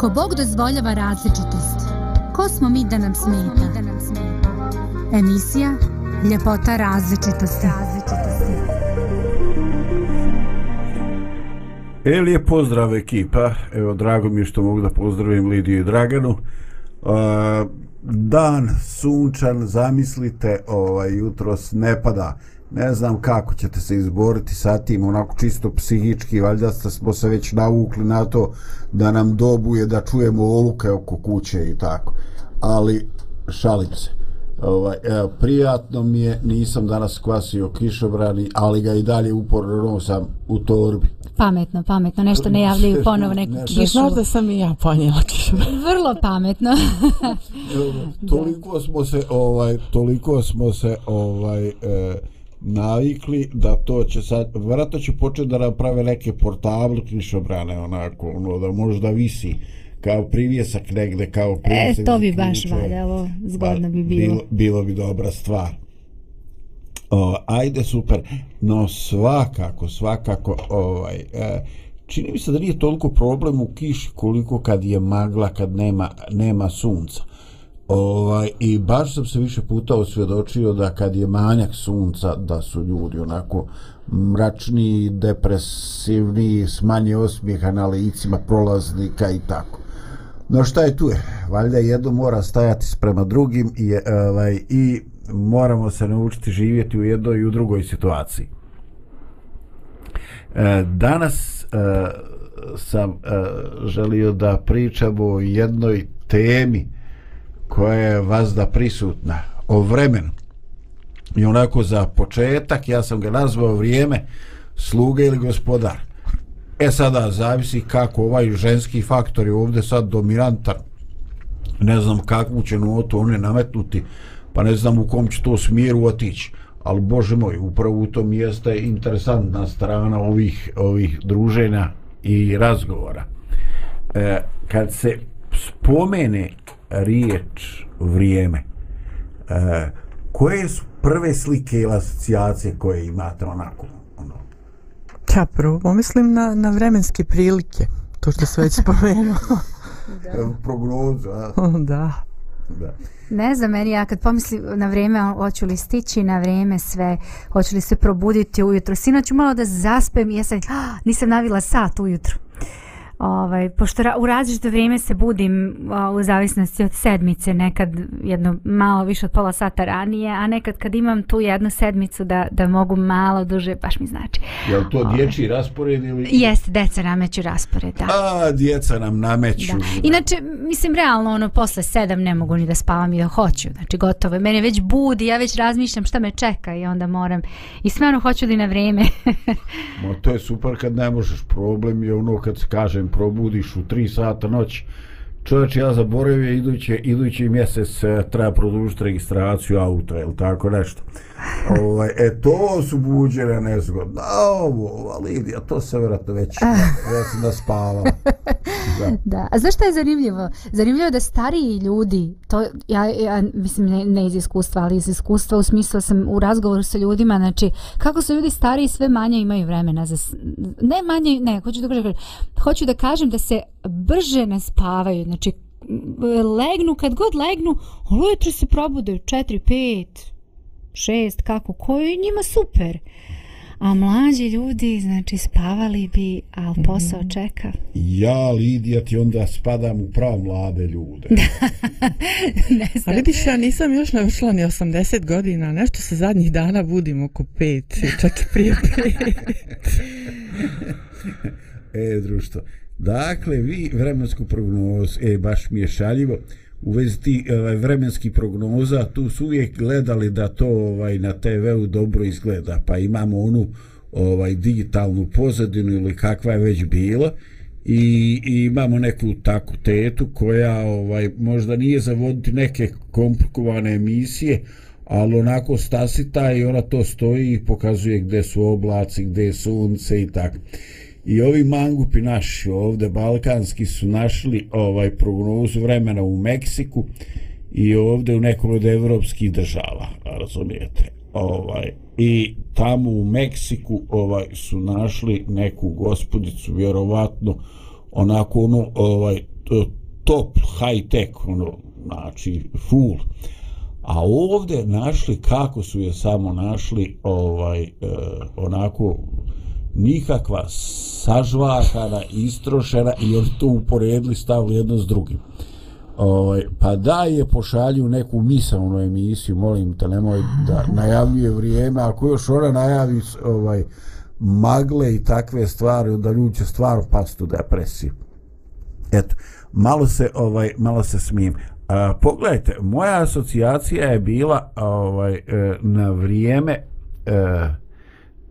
Ako Bog dozvoljava različitost, ko smo mi da nam smeta? Emisija Ljepota različitosti. E, lijep pozdrav ekipa. Evo, drago mi je što mogu da pozdravim Lidiju i Draganu. A, dan sunčan, zamislite, ovaj, jutros ne pada. Ne znam kako ćete se izboriti sa tim, onako čisto psihički, valjda smo se već navukli na to da nam dobuje da čujemo oluke oko kuće i tako. Ali, šalim se. Ovaj, evo, prijatno mi je, nisam danas kvasio kišobrani, ali ga i dalje uporno nosam u torbi. Pametno, pametno, nešto ne javljaju ponovo neku Ne, kišu. Znaš da sam i ja ponijela kišobran. Vrlo pametno. toliko smo se ovaj toliko smo se ovaj e, navikli da to će sad vjerojatno će početi da naprave neke portable kišobrane onako ono da možda visi kao privjesak negde kao e, privjesak to za bi baš valjalo, zgodno Pa, bi bilo. bilo bilo bi dobra stvar. O, ajde super. No svakako svakako ovaj e, čini mi se da nije toliko problem u kiši koliko kad je magla kad nema nema sunca ovaj i baš sam se više puta osvjedočio da kad je manjak sunca da su ljudi onako mračni, depresivni, s manje osmijeha na licima prolaznika i tako. No šta je tu je? Valjda jedno mora stajati sprema drugim i, e, ovaj, i moramo se naučiti živjeti u jednoj i u drugoj situaciji. E, danas e, sam e, želio da pričamo o jednoj temi koja je vazda prisutna, o vremenu. I onako za početak ja sam ga nazvao vrijeme sluga ili gospodar. E sada zavisi kako ovaj ženski faktor je ovdje sad dominantan. Ne znam kakvu će notu one nametnuti, pa ne znam u kom će to smjeru otići. Ali bože moj, upravo u tom jeste interesantna strana ovih, ovih druženja i razgovora. E, kad se spomene riječ vrijeme, e, koje su prve slike ili asocijacije koje imate onako? Ono, Ja prvo pomislim na, na vremenske prilike. To što se već spomenuo. da. prognozu, a? da. da. Ne znam, meni ja kad pomislim na vrijeme, hoću li stići na vrijeme sve, hoću li se probuditi ujutro. Sinoć malo da zaspem i ja sam, ah, nisam navila sat ujutro. Ovaj, pošto ra, u različito vrijeme se budim u zavisnosti od sedmice, nekad jedno malo više od pola sata ranije, a nekad kad imam tu jednu sedmicu da, da mogu malo duže, baš mi znači. Je li to dječji raspored ili... Jeste, deca nameću raspored, da. A, djeca nam nameću. Da. Inače, mislim, realno, ono, posle sedam ne mogu ni da spavam i da hoću. Znači, gotovo. Mene već budi, ja već razmišljam šta me čeka i onda moram. I stvarno hoću li na vrijeme. Ma to je super kad ne možeš. Problem je ono kad kažem probudiš u 3 sata noć. Čovječ, ja zaboravio iduće, idući mjesec eh, treba produžiti registraciju auta, ili tako nešto. Ovaj, e, to su buđene nezgodno. A ovo, a Lidija, to se vjerojatno već, ja sam da spavala. Da. da. A znaš šta je zanimljivo? Zanimljivo je da stariji ljudi, to ja, ja mislim ne, ne iz iskustva, ali iz iskustva u smislu sam u razgovoru sa ljudima, znači kako su ljudi stariji sve manje imaju vremena za, ne manje, ne, hoću da kažem, hoću da kažem da se brže naspavaju, znači m, legnu, kad god legnu, ujutro se probude u 4, 5, 6, kako, koji je njima super. A mlađi ljudi, znači, spavali bi, a posao čeka. Ja, Lidija, ti onda spadam u prav mlade ljude. ne A znam. vidiš, ja nisam još navršila ni 80 godina. Nešto se zadnjih dana budim oko 5, čak i prije 5. E, društvo. Dakle, vi vremensku prognozu, e, baš mi je šaljivo, u vezi ti ovaj, vremenski prognoza, tu su uvijek gledali da to ovaj na TV-u dobro izgleda, pa imamo onu ovaj digitalnu pozadinu ili kakva je već bila i, i imamo neku takvu tetu koja ovaj možda nije za voditi neke komplikovane emisije, ali onako stasita i ona to stoji i pokazuje gde su oblaci, gde je sunce i tako. I ovi mangupi naši ovde balkanski su našli ovaj prognozu vremena u Meksiku i ovde u nekom od evropskih država, razumijete. Ovaj i tamo u Meksiku ovaj su našli neku gospodicu vjerovatno onako ono ovaj to, top, high tech, ono, znači, full. A ovde našli, kako su je samo našli, ovaj, eh, onako, nikakva sažvahana, istrošena i oni to uporedili, stavili jedno s drugim. Ovaj, pa da je pošalju neku misalnu emisiju, molim te, nemoj da najavljuje vrijeme, ako još ona najavi ovaj, magle i takve stvari, onda ljudi će stvarno pasti u depresiju. Eto, malo se, ovaj, malo se smijem. A, pogledajte, moja asocijacija je bila ovaj, e, na vrijeme eh,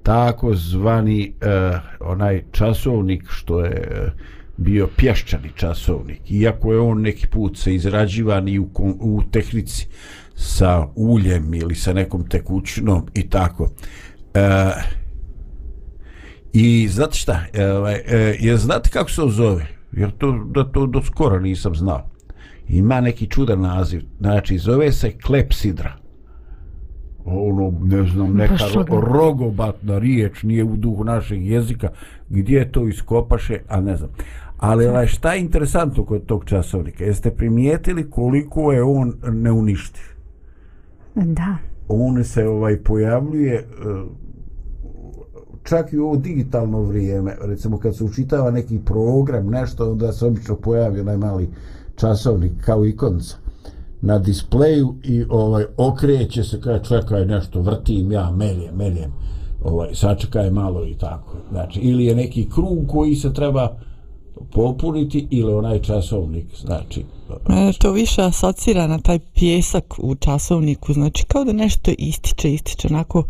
tako zvani eh, onaj časovnik što je eh, bio pješčani časovnik iako je on neki put se izrađivan i u, u tehnici sa uljem ili sa nekom tekućinom i tako. E, i znate šta e, e, je znate kako se zove? Jer to, da to do skoro nisam znao. Ima neki čudan naziv znači zove se klepsidra ono, ne znam, neka ro rogobatna riječ nije u duhu našeg jezika, gdje to iskopaše, a ne znam. Ali ovaj, šta je interesantno kod tog časovnika? Jeste primijetili koliko je on neuništiv? Da. On se ovaj pojavljuje e, čak i u ovo digitalno vrijeme. Recimo kad se učitava neki program, nešto, onda se obično pojavi onaj mali časovnik kao ikonca na displeju i ovaj okreće se kaže čekaj nešto vrtim ja meljem meljem ovaj sačekaj malo i tako. Znači ili je neki krug koji se treba popuniti ili onaj časovnik znači Mene to više asocira na taj pjesak u časovniku znači kao da nešto ističe ističe onako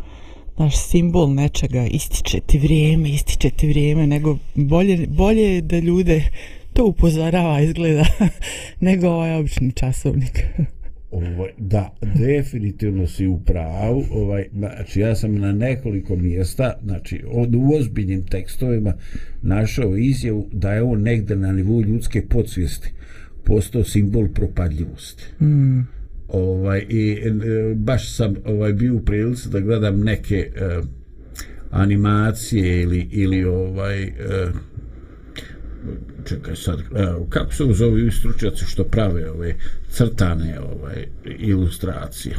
naš simbol nečega ističe ti vrijeme ističe ti vrijeme nego bolje, bolje da ljude to upozorava izgleda nego ovaj obični časovnik. Ovaj, da, definitivno si u pravu. Ovaj, znači, ja sam na nekoliko mjesta, znači, od, u ozbiljnim tekstovima našao izjavu da je on negde na nivou ljudske podsvijesti postao simbol propadljivosti. Mm. Ovaj, I e, baš sam ovaj, bio u prilici da gledam neke uh, animacije ili, ili ovaj... Uh, čekaj sad, evo, kako se zove stručnjaci što prave ove crtane ovaj, ilustracije?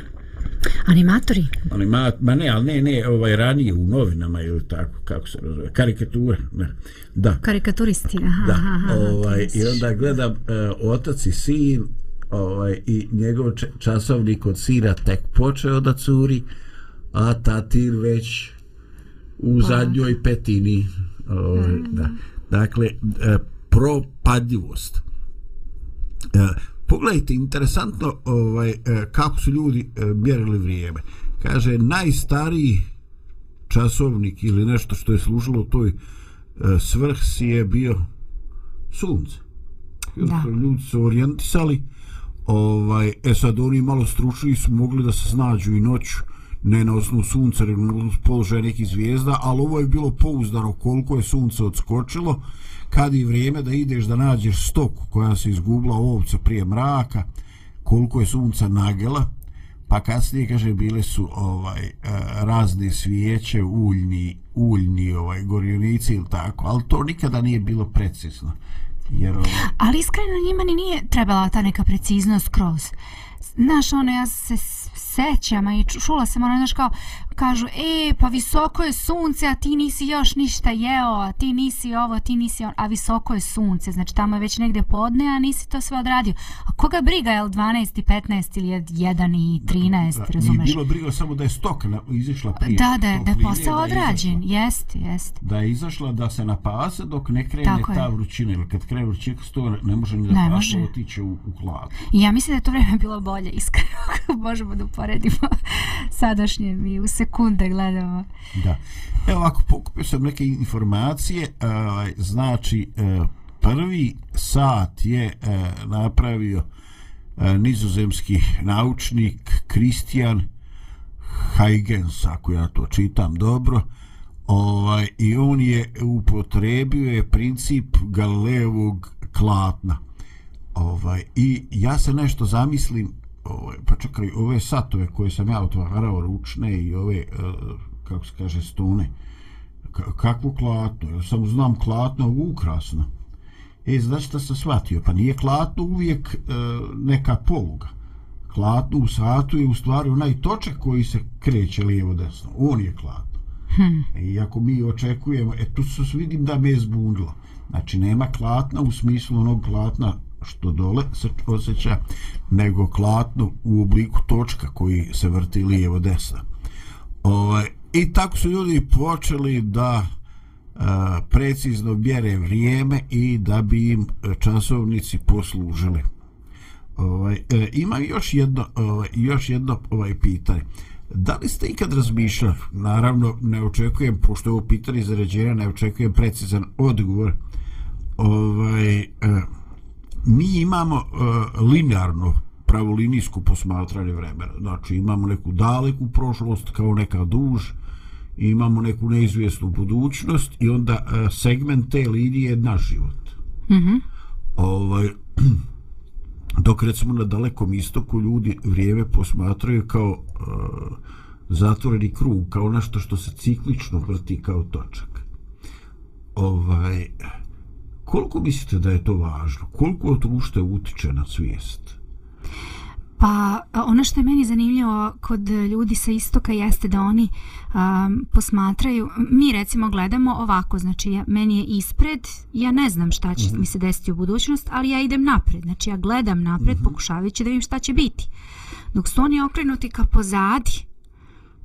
Animatori? Anima, ma ne, ali ne, ne, ovaj, ranije u novinama ili tako, kako se zove, karikature, ne, da. Karikaturisti, aha, da, aha, ovaj, i onda gledam uh, otac i sin, ovaj, i njegov časovnik od sina tek počeo da curi, a tatin već u pa. zadnjoj petini, ovaj, mm. da. Dakle, e, propadljivost. E, pogledajte, interesantno ovaj, e, kako su ljudi mjerili vrijeme. Kaže, najstariji časovnik ili nešto što je služilo toj svrhsi je bio sunce. Da. Ljudi su orijentisali, ovaj, e sad oni malo stručni su mogli da se snađu i noću ne na osnovu sunca, nego na osnovu položaja nekih zvijezda, ali ovo je bilo pouzdano koliko je sunce odskočilo, kad je vrijeme da ideš da nađeš stoku koja se izgubla ovca prije mraka, koliko je sunca nagela, pa kasnije kaže bile su ovaj e, razne svijeće, uljni, uljni ovaj gorjonici ili tako, ali to nikada nije bilo precizno. Jer, ovaj... Ali iskreno njima ni nije trebala ta neka preciznost kroz. Znaš, ono, ja se sećam i čula sam ono, znaš kao, kažu, e, pa visoko je sunce, a ti nisi još ništa jeo, a ti nisi ovo, ti nisi on, a visoko je sunce, znači tamo je već negde podne, a nisi to sve odradio. A koga briga, je li 12 i 15 ili je 1 i 13, da, razumeš? Nije bilo briga samo da je stok na, izišla prije. Da, da, da je posao odrađen, jest, jest. Da je izašla da se napase dok ne krene Tako ta je. vrućina, ili kad krene vrućina, to ne može ni da ne može. otiće u, u hlad. Ja mislim da je to vreme bilo bolje, iskreno, možemo da uporedimo sadašnje mi u sekunde gledamo. Da. Evo ovako, pokupio sam neke informacije. Uh, znači, uh, prvi sat je uh, napravio uh, nizozemski naučnik Kristijan Huygens, ako ja to čitam dobro. Ovaj, I on je upotrebio je princip Galileovog klatna. Ovaj, I ja se nešto zamislim ovaj, pa čekaj, ove satove koje sam ja otvarao ručne i ove, uh, kako se kaže, stone, kakvo klatno, ja sam znam klatno ukrasno. E, znači šta sam shvatio? Pa nije klatno uvijek e, neka poluga. Klatno u satu je u stvari onaj točak koji se kreće lijevo desno. On je klatno. Hmm. E, I ako mi očekujemo, e tu se vidim da me je zbunilo. Znači nema klatna u smislu onog klatna što dole se osjeća, nego klatno u obliku točka koji se vrti lijevo desno. Ovaj, I tako su ljudi počeli da a, precizno mjere vrijeme i da bi im časovnici poslužili. Ovaj, e, ima još jedno, ovaj, još jedno ovaj pitanje. Da li ste ikad razmišljali, naravno ne očekujem, pošto je ovo pitanje zarađenja, ne očekujem precizan odgovor, ovaj, e, mi imamo e, linearno pravolinijsko posmatranje vremena. Znači imamo neku daleku prošlost kao neka duž, imamo neku neizvjesnu budućnost i onda e, segment te linije je naš život. Mm -hmm. ovaj, dok recimo na dalekom istoku ljudi vrijeme posmatraju kao uh, zatvoreni krug, kao nešto što se ciklično vrti kao točak. Ovaj, koliko mislite da je to važno? Koliko to ušte utiče na svijest? Pa ono što je meni zanimljivo kod ljudi sa istoka jeste da oni um, posmatraju, mi recimo gledamo ovako, znači ja, meni je ispred, ja ne znam šta će mm -hmm. mi se desiti u budućnost, ali ja idem napred, znači ja gledam napred mm -hmm. pokušavajući da vidim šta će biti. Dok su oni okrenuti ka pozadi,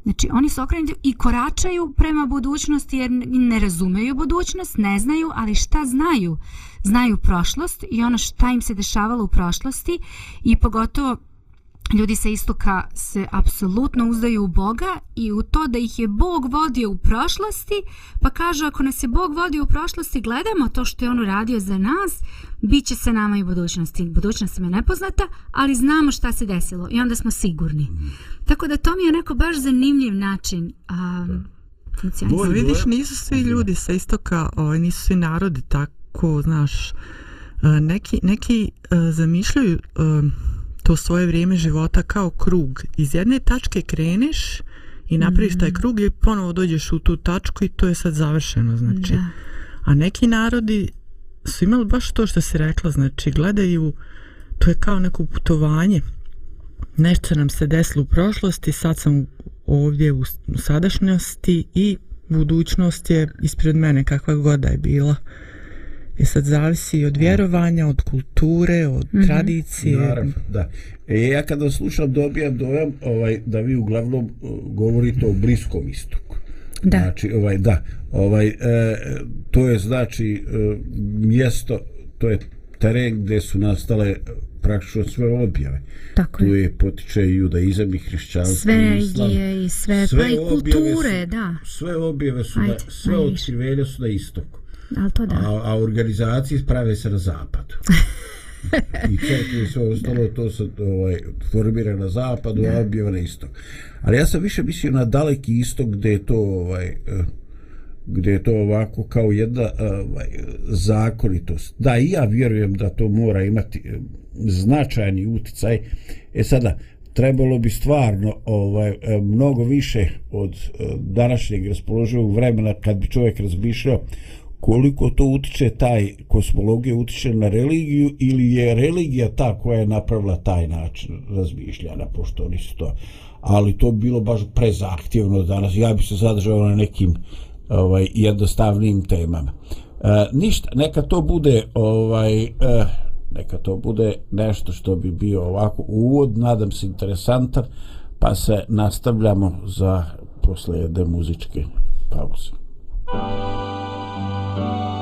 znači oni su okrenuti i koračaju prema budućnosti jer ne razumeju budućnost, ne znaju, ali šta znaju? Znaju prošlost i ono šta im se dešavalo u prošlosti i pogotovo ljudi sa istoka se apsolutno uzdaju u Boga i u to da ih je Bog vodio u prošlosti, pa kažu ako nas je Bog vodio u prošlosti, gledamo to što je on uradio za nas, bit će se nama i u budućnosti. Budućnost nam je nepoznata, ali znamo šta se desilo i onda smo sigurni. Tako da to mi je neko baš zanimljiv način um, funkcionisanja. Vidiš, nisu svi ljudi sa istoka, ovaj, nisu svi narodi tako, znaš, neki, neki uh, zamišljaju uh, to svoje vrijeme života kao krug. Iz jedne tačke kreneš i napraviš mm taj krug i ponovo dođeš u tu tačku i to je sad završeno. Znači. Da. A neki narodi su imali baš to što se rekla, znači gledaju, to je kao neko putovanje. Nešto nam se desilo u prošlosti, sad sam ovdje u sadašnjosti i budućnost je ispred mene kakva god da je bila. I sad zavisi od vjerovanja, od kulture, od mm -hmm. tradicije. Naravno, da. E, ja kada slušam dobijam dojam ovaj, da vi uglavnom uh, govorite o bliskom istoku. Da. Znači, ovaj, da. Ovaj, e, to je znači e, mjesto, to je teren gdje su nastale praktično sve objave. Tako tu je. je potiče i judaizam i hrišćanstvo sve i islam. je i sve, sve pa i kulture, su, da. Sve objave su, Ajde, na, sve otkrivenja su na istoku. Ali to da. A, a organizacije prave se na zapadu. I crkve i sve ostalo, to se ovaj, formira na zapadu, a objeva na istok. Ali ja sam više mislio na daleki istok gdje je to ovaj, eh, gdje je to ovako kao jedna ovaj, zakonitost. Da, i ja vjerujem da to mora imati eh, značajni uticaj. E sada, trebalo bi stvarno ovaj eh, mnogo više od današnjeg raspoloživog vremena kad bi čovjek razmišljao koliko to utiče taj kosmologija utiče na religiju ili je religija ta koja je napravila taj način razmišljanja pošto oni su to ali to bilo baš prezahtjevno danas. Ja bi se zadržao na nekim ovaj jednostavnim temama. E, ništa neka to bude ovaj e, neka to bude nešto što bi bio ovako uvod. Nadam se interesantan pa se nastavljamo za posle jedne muzičke pauze. Thank you. Thank you.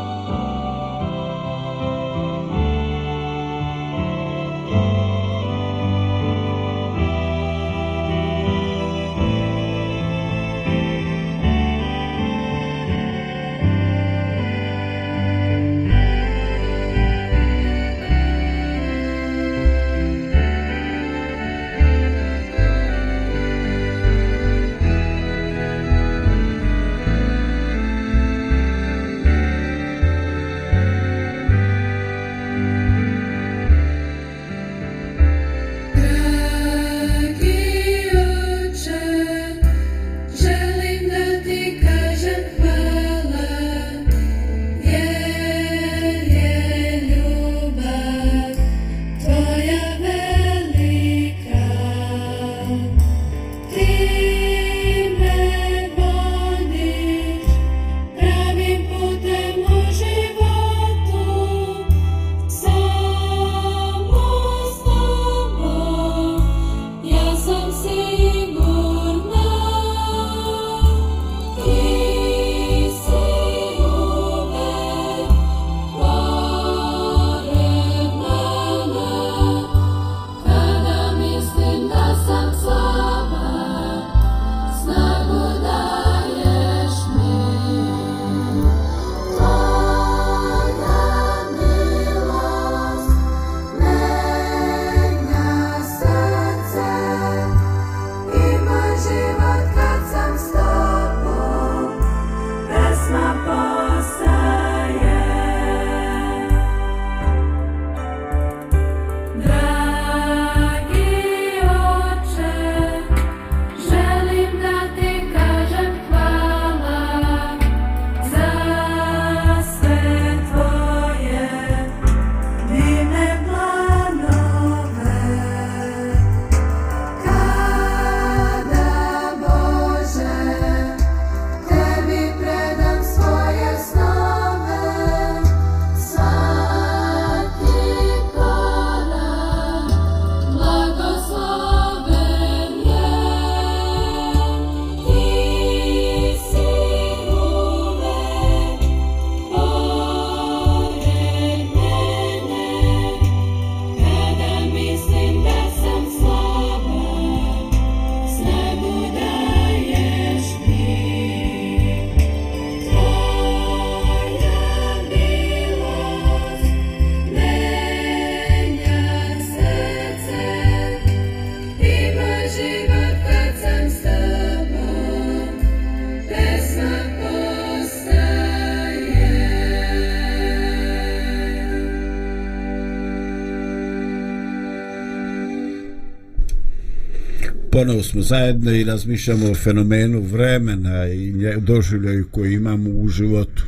Ponovo smo zajedno i razmišljamo o fenomenu vremena i doživljaju koji imamo u životu.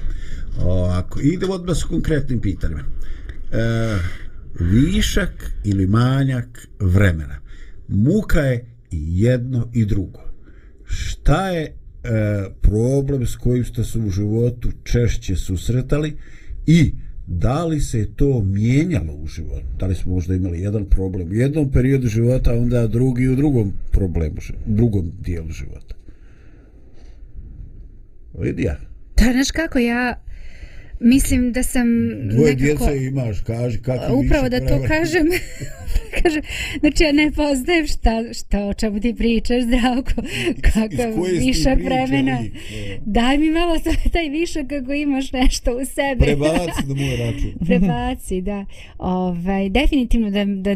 Ovako, idemo odmah s konkretnim pitanjima. E, višak ili manjak vremena. Muka je i jedno i drugo. Šta je e, problem s kojim ste se u životu češće susretali i da li se to mijenjalo u životu? Da li smo možda imali jedan problem u jednom periodu života, a onda drugi u drugom problemu, u drugom dijelu života? Lidija? Da, znaš kako, ja mislim da sam Dvoje nekako... djece imaš, kaži, kako Upravo da to kažem. kaže, znači ja ne poznajem šta, šta o čemu ti pričaš, zdravko, kakav višak vremena. Daj mi malo taj višak kako imaš nešto u sebi. Prebaci da moj račun. Prebaci, da. Ovaj, definitivno da, da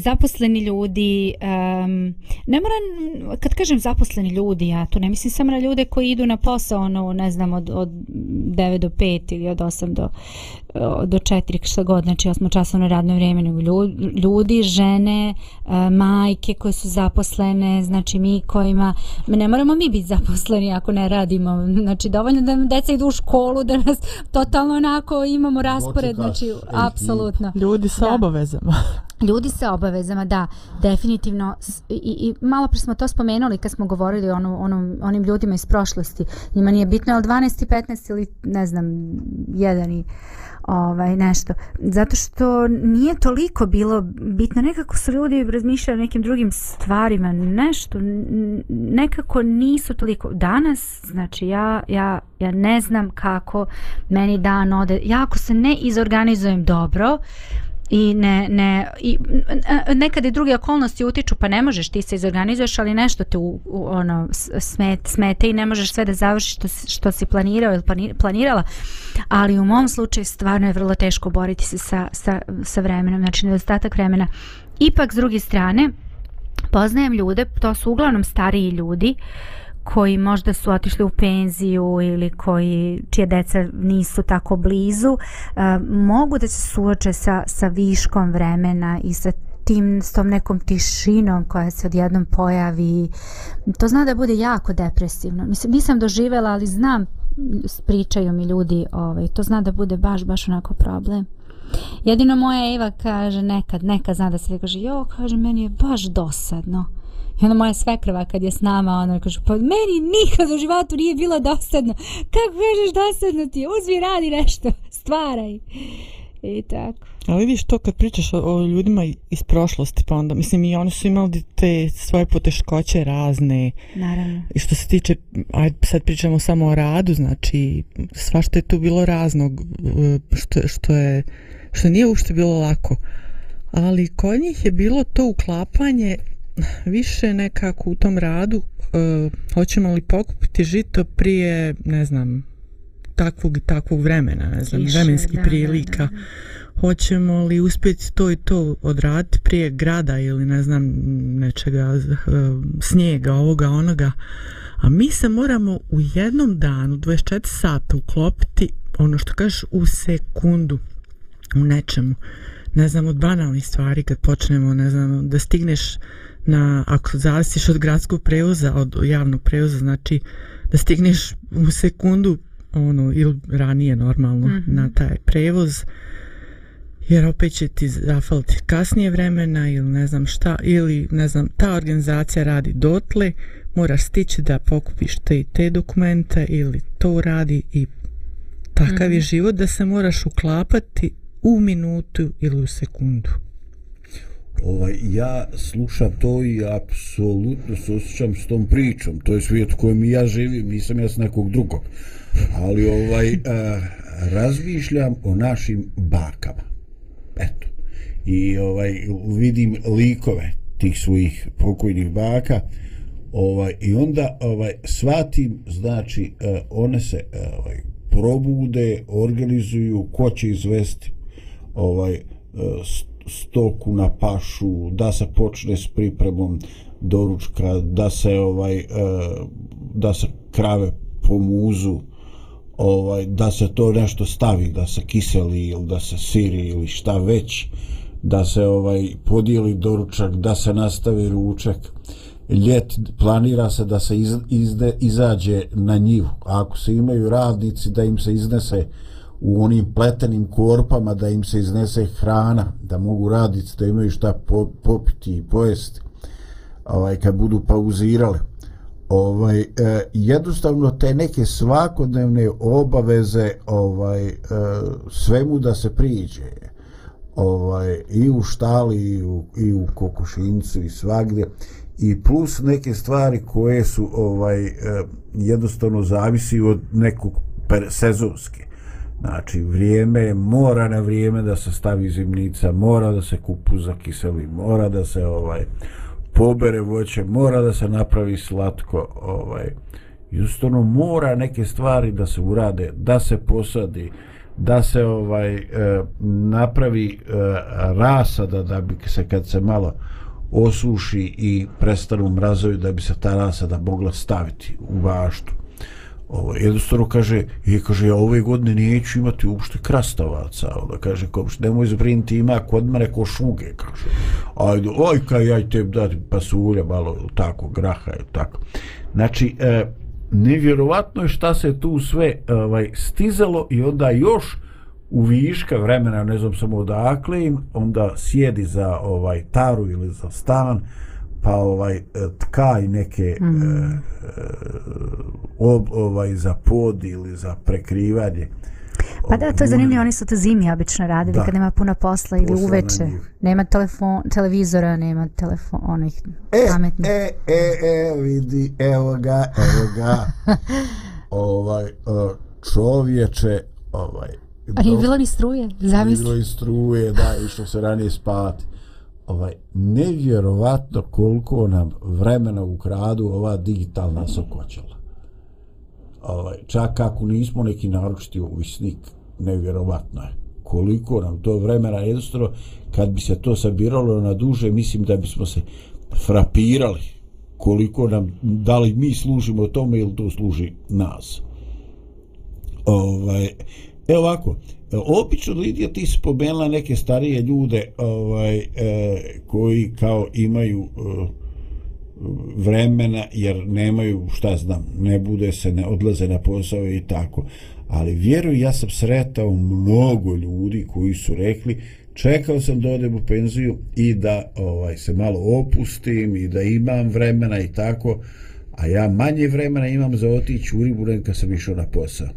zaposleni ljudi, um, ne moram, kad kažem zaposleni ljudi, ja to ne mislim samo na ljude koji idu na posao, ono, ne znam, od, od 9 do 5 ili od 8 do, do 4, šta god, znači osmo časovno radno vrijeme, nego ljudi, žene, e, majke koje su zaposlene, znači mi kojima, ne moramo mi biti zaposleni ako ne radimo, znači dovoljno da deca idu u školu, da nas totalno onako imamo raspored, znači apsolutno. Ljudi sa da. obavezama. Ljudi sa obavezama, da, definitivno. I, i malo pre smo to spomenuli kad smo govorili o ono, ono, onim ljudima iz prošlosti. Njima nije bitno, ali 12 i 15 ili ne znam, jedan i ovaj nešto. Zato što nije toliko bilo bitno. Nekako su ljudi razmišljali o nekim drugim stvarima nešto nekako nisu toliko. Danas znači ja ja ja ne znam kako meni dan ode. Jako se ne izorganizujem dobro i ne, ne i nekad i druge okolnosti utiču pa ne možeš ti se izorganizuješ ali nešto te u, u, ono smet, smete i ne možeš sve da završiš što, što si planirao ili planirala ali u mom slučaju stvarno je vrlo teško boriti se sa, sa, sa vremenom znači nedostatak vremena. Ipak s druge strane poznajem ljude to su uglavnom stariji ljudi uh, koji možda su otišli u penziju ili koji čije deca nisu tako blizu e, mogu da se suoče sa, sa viškom vremena i sa tim s tom nekom tišinom koja se odjednom pojavi. To zna da bude jako depresivno. Mislim nisam doživela ali znam pričaju mi ljudi ovaj to zna da bude baš baš onako problem. Jedino moja Eva kaže nekad nekad zna da se kaže jo kaže meni je baš dosadno. I onda moja svekrva kad je s nama, ona kaže, pa meni nikad u životu nije bilo dosadno. Kako kažeš dosadno ti? Uzvi, radi nešto, stvaraj. I tako. A vidiš to kad pričaš o, o ljudima iz prošlosti, pa onda, mislim, i oni su imali te svoje poteškoće razne. Naravno. I što se tiče, ajde, sad pričamo samo o radu, znači, svašto je tu bilo raznog, što, što je, što nije uopšte bilo lako. Ali kod njih je bilo to uklapanje više nekako u tom radu uh, hoćemo li pokupiti žito prije ne znam takvog i takvog vremena ne znam više, vremenskih da, prilika? da, da. hoćemo li uspjeti to i to odraditi prije grada ili ne znam nečega uh, snijega ovoga onoga? A mi se moramo u jednom danu 24 sata uklopiti ono što kažeš u sekundu u nečemu. Ne znam od banalnih stvari kad počnemo ne znam da stigneš na, ako zavisiš od gradskog prevoza, od javnog prevoza, znači da stigneš u sekundu ono, ili ranije normalno mm -hmm. na taj prevoz, jer opet će ti zafaliti kasnije vremena ili ne znam šta, ili ne znam, ta organizacija radi dotle, moraš stići da pokupiš te i te dokumente ili to radi i takav mm -hmm. je mhm. život da se moraš uklapati u minutu ili u sekundu ovaj, ja slušam to i apsolutno se osjećam s tom pričom. To je svijet u kojem ja živim, nisam ja s nekog drugog. Ali ovaj, eh, razmišljam o našim bakama. Eto. I ovaj, vidim likove tih svojih pokojnih baka ovaj, i onda ovaj, shvatim, znači, eh, one se eh, ovaj, probude, organizuju, ko će izvesti ovaj, eh, stoku na pašu, da se počne s pripremom doručka, da se ovaj e, da se krave po muzu, ovaj da se to nešto stavi, da se kiseli ili da se siri ili šta već, da se ovaj podijeli doručak, da se nastavi ručak. ljet planira se da se iz, izde, izađe na njivu. A ako se imaju radnici da im se iznese u onim pletenim korpama da im se iznese hrana, da mogu raditi, da imaju šta po, popiti i pojesti ovaj, kad budu pauzirale. Ovaj, eh, jednostavno te neke svakodnevne obaveze ovaj, eh, svemu da se priđe. Ovaj, i u štali i u, i u kokošincu i svagdje. I plus neke stvari koje su ovaj eh, jednostavno zavisi od nekog sezonske znači vrijeme mora na vrijeme da se stavi zimnica mora da se kupu za kiseli mora da se ovaj pobere voće mora da se napravi slatko ovaj jednostavno mora neke stvari da se urade da se posadi da se ovaj e, napravi e, rasada da bi se kad se malo osuši i prestanu mrazovi da bi se ta rasada mogla staviti u baštu. Ovo, jednostavno kaže, i kaže, ja ove godine neću imati uopšte krastavaca, onda kaže, komš, nemoj zbrinti, ima kod mene ko šuge, kaže, ajde, oj, kaj ja te dati pasulja, malo tako, graha, tako. Znači, e, nevjerovatno je šta se tu sve ovaj stizalo i onda još u viška vremena, ne znam samo odakle im, onda sjedi za ovaj taru ili za stan, pa ovaj tkaj neke mm. e, ob, ovaj za pod ili za prekrivanje. Pa da, to je zanimljivo, oni su to zimi obično radili da. kad nema puno posla ili posla uveče. Nema telefon, televizora, nema telefon, onih e, pametnih. E, e, e, vidi, evo ga, evo ga. ovaj, čovječe, ovaj, A nije bilo ni struje, zamisli. Bilo ni struje, da, išlo se ranije spati. Ovaj, nevjerovatno koliko nam vremena ukradu ova digitalna sokoćela. Ovaj, čak ako nismo neki naročiti uvisnik, nevjerovatno je. Koliko nam to vremena jednostavno, kad bi se to sabiralo na duže, mislim da bismo se frapirali koliko nam, da li mi služimo tome ili to služi nas. Ovaj, E ovako, obično Lidija ti spomenula neke starije ljude ovaj, e, koji kao imaju e, vremena jer nemaju šta znam, ne bude se, ne odlaze na posao i tako. Ali vjeruj, ja sam sretao mnogo ljudi koji su rekli čekao sam da odem u penziju i da ovaj se malo opustim i da imam vremena i tako, a ja manje vremena imam za otići u ribu kad sam išao na posao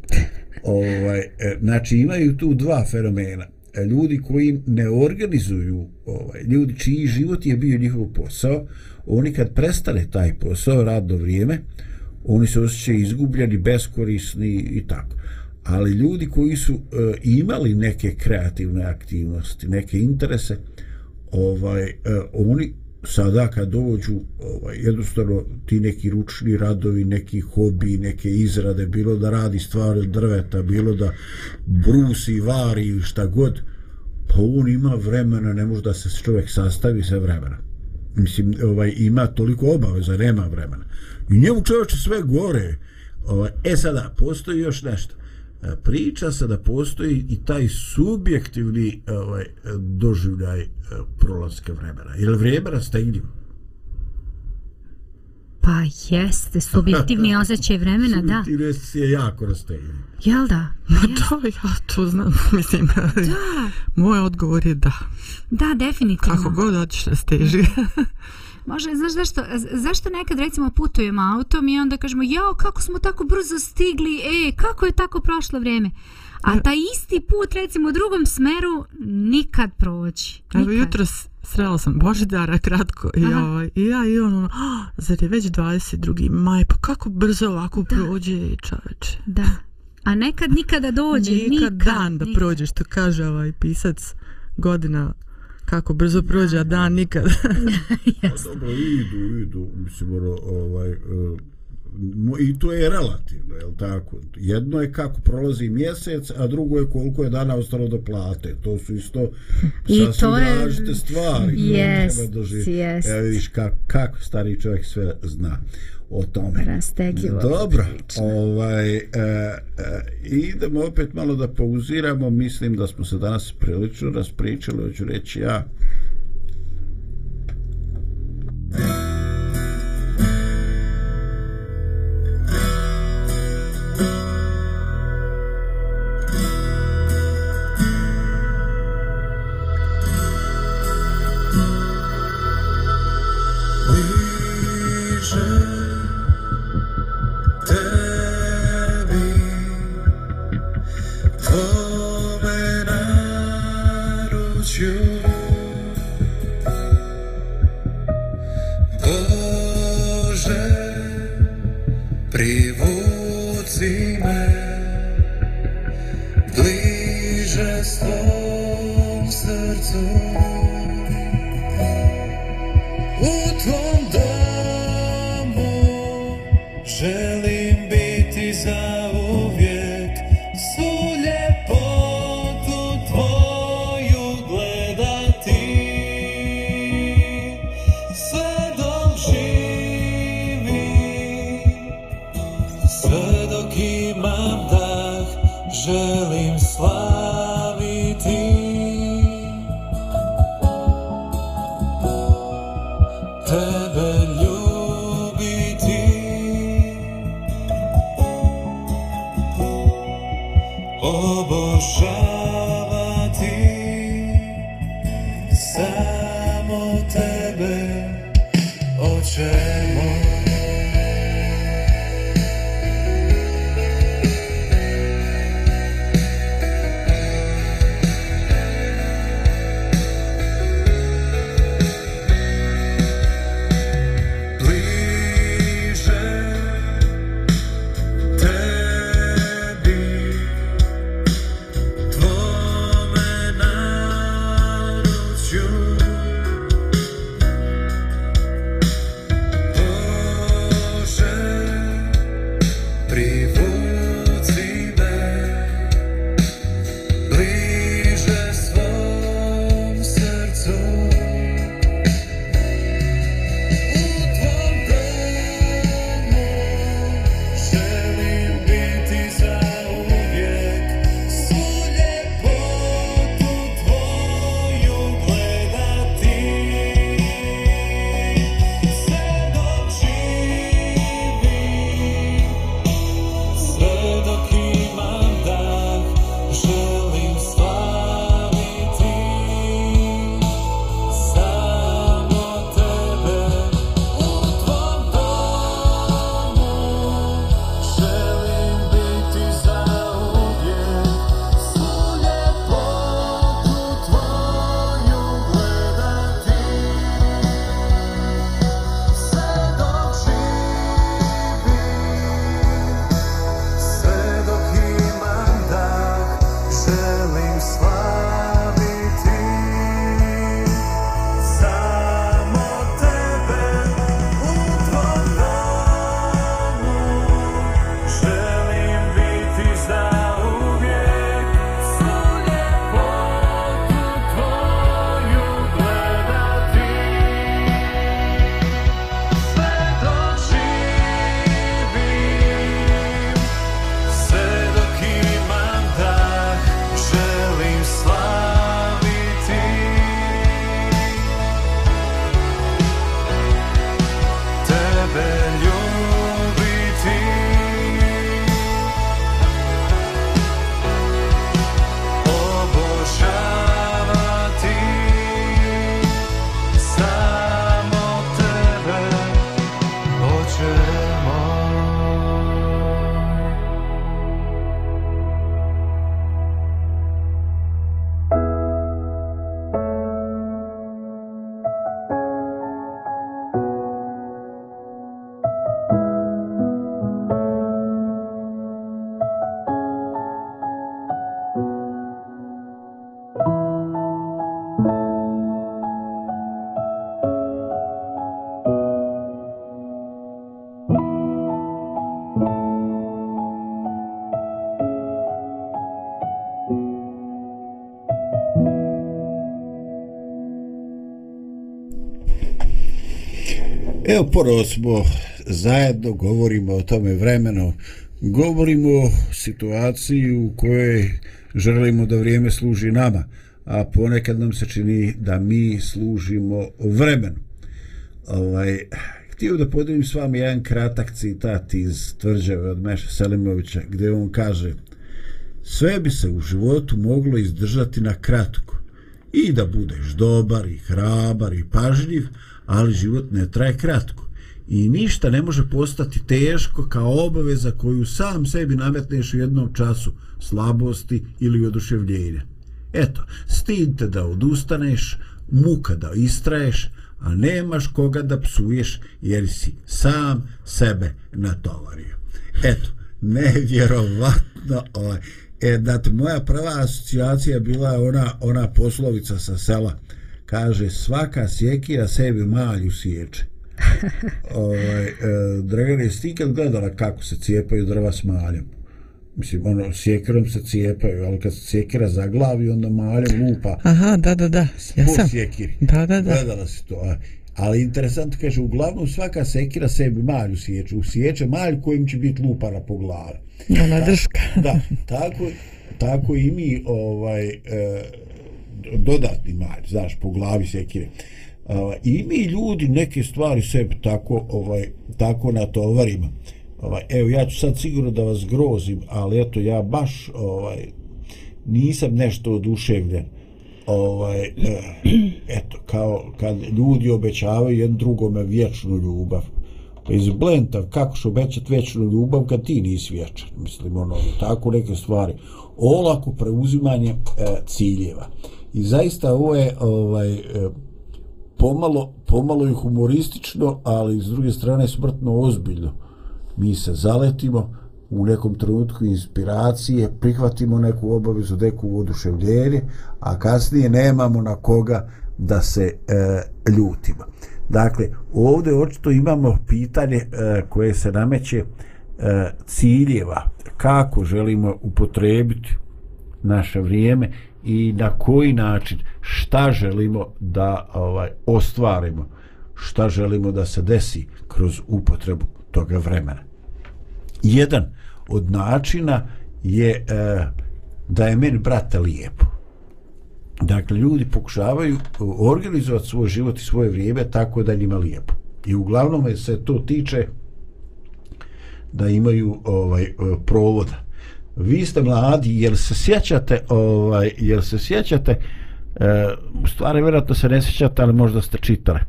ovaj, e, znači imaju tu dva fenomena. E, ljudi koji ne organizuju ovaj, ljudi čiji život je bio njihov posao oni kad prestane taj posao radno vrijeme oni se osjećaju izgubljeni beskorisni i tako. Ali ljudi koji su uh, imali neke kreativne aktivnosti neke interese ovaj uh, oni sada kad dođu ovaj, jednostavno ti neki ručni radovi, neki hobi, neke izrade, bilo da radi stvari od drveta, bilo da brusi, vari ili šta god, pa on ima vremena, ne može da se čovjek sastavi sa vremena. Mislim, ovaj, ima toliko obaveza, nema vremena. I njemu čovječe sve gore. Ovaj, e sada, postoji još nešto. E, priča se da postoji i taj subjektivni ovaj, doživljaj e, prolaske vremena. Je li vrijeme rastegljivo? Pa jeste, subjektivni osjećaj vremena, da. Subjektivni osjećaj je jako rastegljivo. Jel da? Ma to ja to znam, mislim. Da. Moj odgovor je da. Da, definitivno. Kako god hoćeš rasteži. Može, znaš zašto, zašto nekad recimo putujemo autom i onda kažemo jao kako smo tako brzo stigli, e, kako je tako prošlo vrijeme. A taj isti put recimo u drugom smeru nikad proći. Evo jutro srela sam Božidara kratko i, ovaj, i ja i on ono, oh, zar je već 22. maj, pa kako brzo ovako da. prođe čoveče. Da. A nekad nikada dođe, nikad. Nikad dan da nikad. prođe, što kaže ovaj pisac godina kako brzo prođe, a dan nikad. yes. Dobro, idu, idu, mislim, ono, ovaj, uh, i to je relativno, je tako? Jedno je kako prolazi mjesec, a drugo je koliko je dana ostalo do plate. To su isto I sasvim to je... različite stvari. Yes, yes. Evo vidiš kako, kako stari čovjek sve zna o tome. Rastegljivo. Dobro, ovaj, e, e, idemo opet malo da pauziramo. Mislim da smo se danas prilično raspričali, hoću reći ja. Oh. Evo, ponovo smo zajedno, govorimo o tome vremenu, govorimo o situaciji u kojoj želimo da vrijeme služi nama, a ponekad nam se čini da mi služimo vremenu. Ovaj, htio da podijelim s vama jedan kratak citat iz tvrđave od Meša Selimovića, gdje on kaže sve bi se u životu moglo izdržati na kratko i da budeš dobar i hrabar i pažljiv, ali život ne traje kratko i ništa ne može postati teško kao obaveza koju sam sebi nametneš u jednom času slabosti ili oduševljenja. Eto, stid te da odustaneš, muka da istraješ, a nemaš koga da psuješ jer si sam sebe natovario. Eto, nevjerovatno ovaj. E, da moja prva asocijacija bila ona, ona poslovica sa sela kaže svaka sjekira sebi malju sječe ovaj, e, Dragana, jesi ti kad gledala kako se cijepaju drva s maljom? Mislim, ono, sjekirom se cijepaju, ali kad se sjekira za glavi, onda maljom lupa. Aha, da, da, da. Ja po sam. sjekiri. Da, da, da. Gledala si to. a. Ali interesantno kaže, uglavnom svaka sekira sebi malju sječe. Usječe malju kojim će biti lupana po glavi. Ona drška. Da, tako, tako i mi ovaj, e, dodatni mar, znaš, po glavi sekire. Uh, I mi ljudi neke stvari sebi tako, ovaj, tako natovarimo. Ovaj, evo, ja ću sad sigurno da vas grozim, ali eto, ja baš ovaj, nisam nešto oduševljen ovaj, eh, eto, kao kad ljudi obećavaju jednom drugome vječnu ljubav. Pa iz blenta, kako će obećati vječnu ljubav kad ti nisi vječan? Mislim, ono, tako neke stvari. Olako preuzimanje e, ciljeva. I zaista ovo je ovaj, e, pomalo, pomalo i humoristično, ali s druge strane smrtno ozbiljno. Mi se zaletimo, u nekom trenutku inspiracije, prihvatimo neku obavezu, neku oduševljenje, a kasnije nemamo na koga da se e, ljutimo. Dakle, ovdje očito imamo pitanje e, koje se nameće e, ciljeva, kako želimo upotrebiti naše vrijeme i na koji način, šta želimo da ovaj ostvarimo, šta želimo da se desi kroz upotrebu toga vremena jedan od načina je e, da je meni brata lijepo. Dakle, ljudi pokušavaju e, organizovati svoj život i svoje vrijeme tako da njima lijepo. I uglavnom se to tiče da imaju ovaj e, provoda. Vi ste mladi, jel se sjećate, ovaj, jel se sjećate, e, u stvari vjerojatno se ne sjećate, ali možda ste čitali.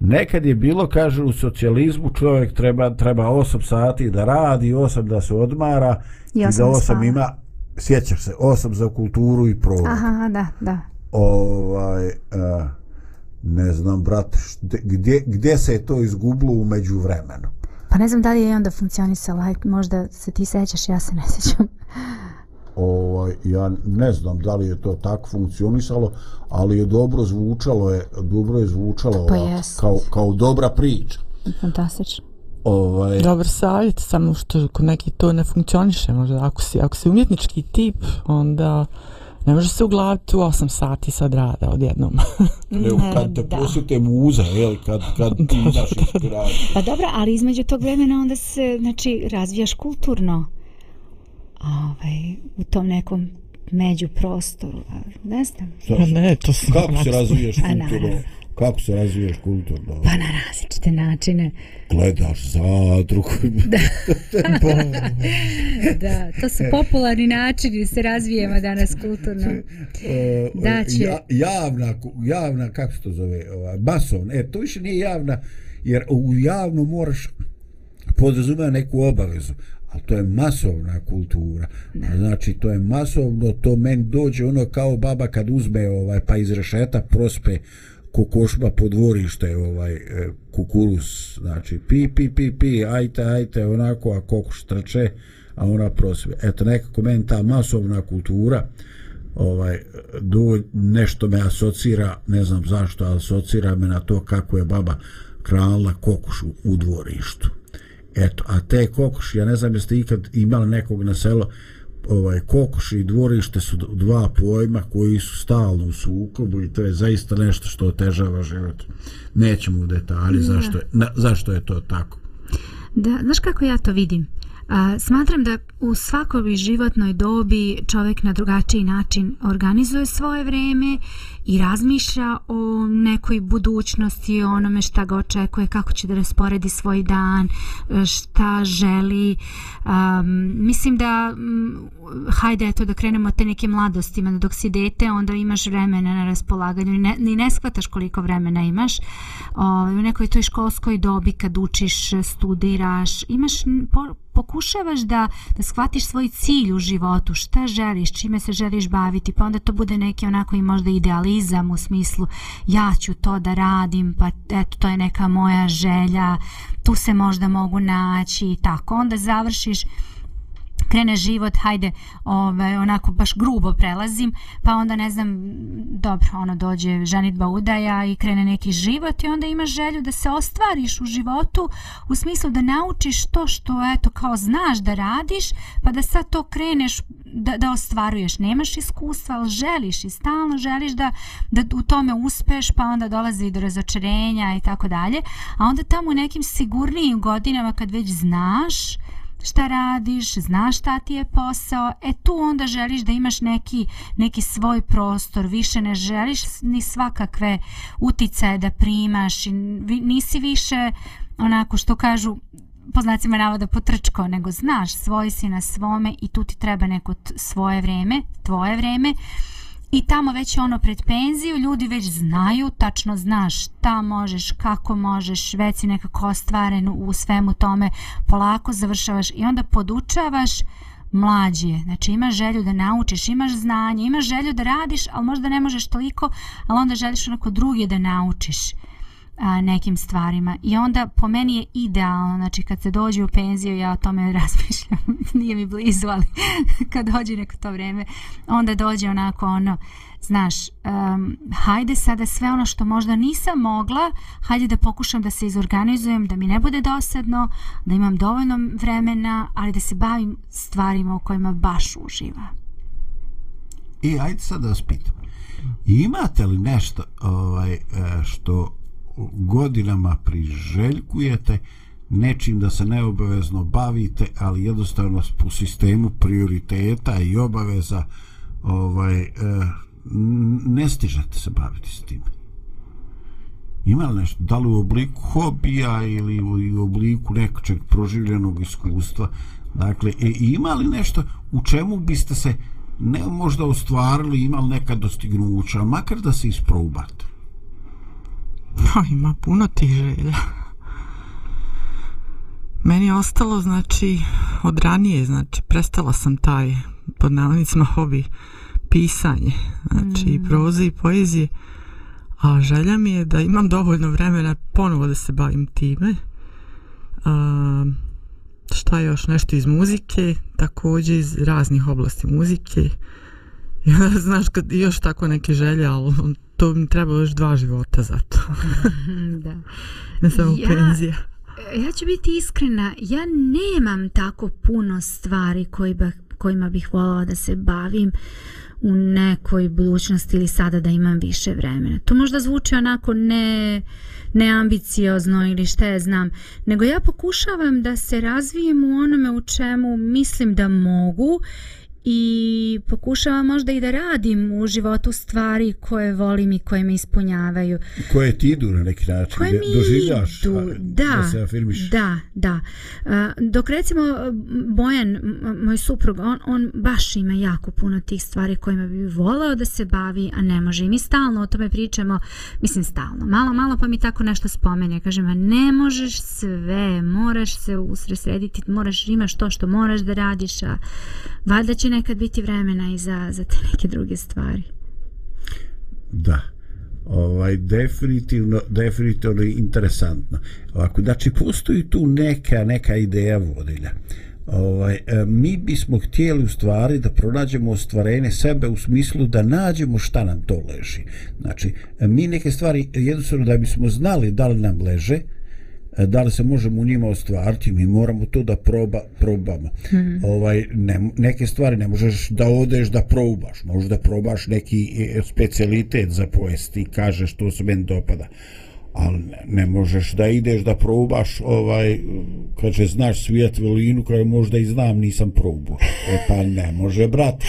Nekad je bilo, kaže, u socijalizmu čovjek treba, treba 8 sati da radi, 8 da se odmara i, i da 8 spala. ima, sjećaš se, 8 za kulturu i provod. Aha, da, da. Ovaj, a, ne znam, brate, gdje, gdje se je to izgublo u međuvremenu? Pa ne znam da li je onda funkcionisalo, možda se ti sećaš, ja se ne sećam. Ovaj ja ne znam da li je to tako funkcionisalo ali je dobro zvučalo je dobro je zvučalo pa ovako, kao kao dobra priča. Fantastično. Ovaj dobar savjet samo što kod neki to ne funkcioniše možda ako si ako si umjetnički tip onda ne može se uglaviti u 8 sati sad rada odjednom. Evo kad te posjete muza, jel, kad, kad ti imaš inspiraciju. Pa dobro, ali između tog vremena onda se, znači, razvijaš kulturno ovaj, u tom nekom među prostoru, ne znam. Pa ne, to su Kako se razviješ kulturno? Kako se razviješ kulturno? Pa na različite načine. Gledaš zadrugu. da. da, to su popularni načini se razvijemo danas kulturno. da će... Ja, javna, javna, kako se to zove? Ovaj, masovna. E, to više nije javna, jer u javnu moraš podrazumeti neku obavezu ali to je masovna kultura. Da. Znači, to je masovno, to meni dođe ono kao baba kad uzme ovaj pa iz rešeta prospe kokošba po dvorište ovaj e, kukuruz kukurus znači pi pi pi pi ajte ajte onako a kokoš treče a ona prosve eto nekako meni ta masovna kultura ovaj do nešto me asocira ne znam zašto asocira me na to kako je baba hranila kokošu u dvorištu. Eto, a te kokoši, ja ne znam jeste ikad imali nekog na selo, ovaj, kokoši i dvorište su dva pojma koji su stalno u sukobu i to je zaista nešto što otežava život. Nećemo u detalji zašto je, na, zašto je to tako. Da, znaš kako ja to vidim? A, smatram da u svakoj životnoj dobi čovjek na drugačiji način organizuje svoje vrijeme i razmišlja o nekoj budućnosti, o onome šta ga očekuje, kako će da rasporedi svoj dan, šta želi. Um, mislim da, um, hajde eto da krenemo te neke mladosti, dok si dete, onda imaš vremena na raspolaganju, i ne, ni ne shvataš koliko vremena imaš. O, u nekoj toj školskoj dobi kad učiš, studiraš, imaš po, pokušavaš da, da shvatiš svoj cilj u životu, šta želiš, čime se želiš baviti, pa onda to bude neki onako i možda idealizam u smislu ja ću to da radim, pa eto to je neka moja želja, tu se možda mogu naći i tako. Onda završiš krene život, hajde, ovaj, onako baš grubo prelazim, pa onda ne znam, dobro, ono dođe ženitba udaja i krene neki život i onda imaš želju da se ostvariš u životu u smislu da naučiš to što, eto, kao znaš da radiš, pa da sad to kreneš da, da ostvaruješ. Nemaš iskustva, ali želiš i stalno želiš da, da u tome uspeš, pa onda dolazi do razočarenja i tako dalje. A onda tamo u nekim sigurnijim godinama kad već znaš šta radiš, znaš šta ti je posao, e tu onda želiš da imaš neki, neki svoj prostor, više ne želiš ni svakakve uticaje da primaš, nisi više onako što kažu po znacima navoda potrčko, nego znaš, svoj si na svome i tu ti treba neko svoje vreme, tvoje vreme. I tamo već ono pred penziju, ljudi već znaju, tačno znaš šta možeš, kako možeš, već si nekako ostvaren u svemu tome, polako završavaš i onda podučavaš mlađe. Znači imaš želju da naučiš, imaš znanje, imaš želju da radiš, ali možda ne možeš toliko, ali onda želiš onako druge da naučiš a, nekim stvarima. I onda po meni je idealno znači kad se dođe u penziju ja o tome razmišljam. Nije mi blizu ali kad dođe neko to vreme onda dođe onako ono znaš um, hajde sada sve ono što možda nisam mogla hajde da pokušam da se izorganizujem da mi ne bude dosadno da imam dovoljno vremena ali da se bavim stvarima u kojima baš uživa. I ajde sad da vas pitam imate li nešto ovaj, e, što godinama priželjkujete nečim da se neobavezno bavite, ali jednostavno po sistemu prioriteta i obaveza ovaj, eh, ne stižete se baviti s tim. Ima li nešto, da li u obliku hobija ili u obliku nekog proživljenog iskustva? Dakle, e, ima li nešto u čemu biste se ne možda ostvarili, imali neka dostignuća, makar da se isprobate? Pa ima puno tih želja. Meni je ostalo, znači, od ranije, znači, prestala sam taj, pod navodnicima, hobi pisanje, znači, mm. proze i poezije, a želja mi je da imam dovoljno vremena ponovo da se bavim time. A, šta je još, nešto iz muzike, također iz raznih oblasti muzike. Ja, znaš, kad još tako neke želje, ali to mi treba još dva života za to. da. Ne samo ja, penzija. Ja ću biti iskrena, ja nemam tako puno stvari koji ba, kojima bih volala da se bavim u nekoj budućnosti ili sada da imam više vremena. To možda zvuči onako ne neambiciozno ili šta je znam, nego ja pokušavam da se razvijem u onome u čemu mislim da mogu i pokušavam možda i da radim u životu stvari koje volim i koje me ispunjavaju. Koje ti idu na neki način? Koje mi doživljaš, idu, da, da se afirmiš? Da, da. Dok recimo Bojan, moj suprug, on, on baš ima jako puno tih stvari kojima bi volao da se bavi, a ne može. I mi stalno o tome pričamo, mislim stalno, malo, malo pa mi tako nešto spomene. Kažem, a ne možeš sve, moraš se usresrediti, moraš, imaš to što moraš da radiš, a valjda će nekad biti vremena i za, za te neke druge stvari. Da. Ovaj, definitivno, definitivno interesantno. Ovako, znači, postoji tu neka, neka ideja vodilja. Ovaj, e, mi bismo htjeli u stvari da pronađemo ostvarenje sebe u smislu da nađemo šta nam to leži. Znači, e, mi neke stvari jednostavno da bismo znali da li nam leže, da li se možemo u njima ostvariti? Mi moramo to da proba, probamo. Mm -hmm. ovaj, ne, neke stvari ne možeš da odeš da probaš. Možeš da probaš neki e, specialitet za pojesti i kažeš to se meni dopada ali ne, ne možeš da ideš da probaš ovaj kaže znaš svijet velinu koje možda i znam nisam probao. E pa ne može brat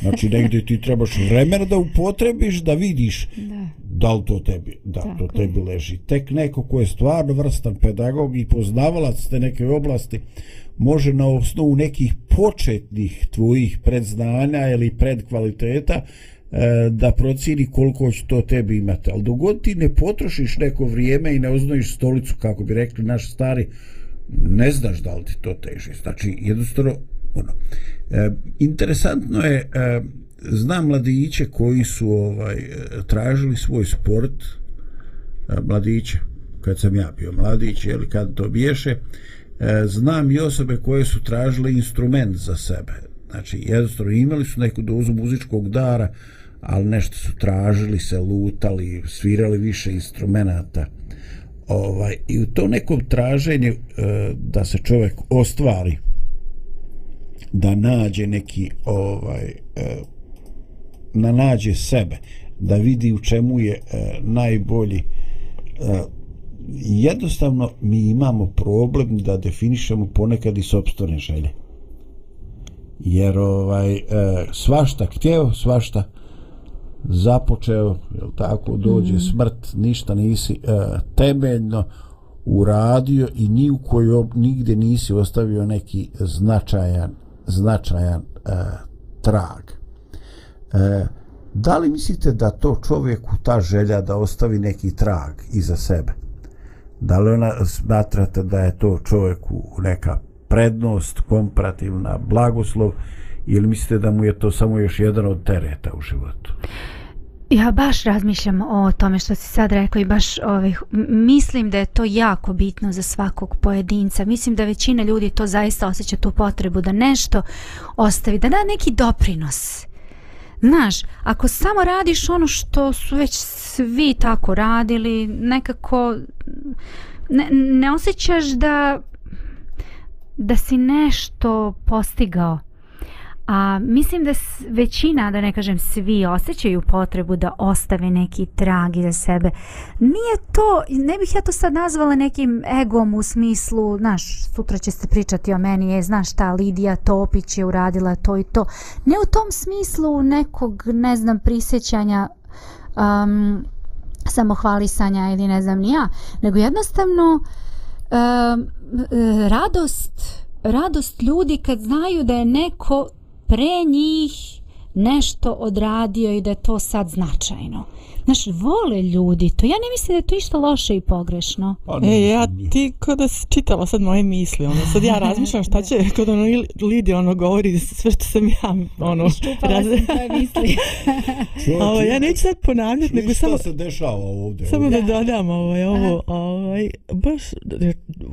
znači negdje ti trebaš vremena da upotrebiš da vidiš da, da li to tebi da Tako to tebi leži. Tek neko ko je stvarno vrstan pedagog i poznavalac te neke oblasti može na osnovu nekih početnih tvojih predznanja ili predkvaliteta E, da procini koliko će to tebi imati. Ali dogod ti ne potrošiš neko vrijeme i ne oznojiš stolicu, kako bi rekli naši stari, ne znaš da li ti to teži. Znači, jednostavno, ono, e, interesantno je, e, znam mladiće koji su ovaj, e, tražili svoj sport, e, mladiće, kad sam ja bio mladić, ili kad to biješe, e, znam i osobe koje su tražile instrument za sebe znači jednostavno imali su neku dozu muzičkog dara ali nešto su tražili se lutali svirali više instrumenta. ovaj i u to nekom traženju e, da se čovjek ostvari da nađe neki ovaj e, na nađe sebe da vidi u čemu je e, najbolji e, jednostavno mi imamo problem da definišemo ponekad i sobstvene želje jer ovaj e, svašta htjeo svašta započeo jel tako dođe mm -hmm. smrt ništa nisi e, temeljno uradio i ni u kojoj nigde nisi ostavio neki značajan značajan e, trag e, da li mislite da to čovjeku ta želja da ostavi neki trag iza sebe da li ona smatrate da je to čovjeku neka prednost komparativna blagoslov ili mislite da mu je to samo još jedan od tereta u životu Ja baš razmišljam o tome što si sad rekao i baš ovaj, ovih, mislim da je to jako bitno za svakog pojedinca. Mislim da većina ljudi to zaista osjeća tu potrebu da nešto ostavi, da da neki doprinos. Znaš, ako samo radiš ono što su već svi tako radili, nekako ne, ne osjećaš da da si nešto postigao. A mislim da većina, da ne kažem svi, osjećaju potrebu da ostave neki trag iza sebe. Nije to, ne bih ja to sad nazvala nekim egom u smislu, znaš, sutra će se pričati o meni, je, znaš šta, Lidija Topić je uradila to i to. Ne u tom smislu nekog, ne znam, prisjećanja um, samohvalisanja ili ne znam ni ja, nego jednostavno um, radost radost ljudi kad znaju da je neko pre njih nešto odradio i da je to sad značajno. Znaš, vole ljudi to. Ja ne mislim da je to išto loše i pogrešno. Pa e, ja ti kada si čitala sad moje misli, ono, sad ja razmišljam šta će kod ono Lidi ono govori sve što sam ja ono... Iščupala raz... sam tvoje misli. ovo, ja neću sad ponavljati, nego samo... se dešava ovdje? Samo da, da dodam ovaj, ovo, ovaj, baš,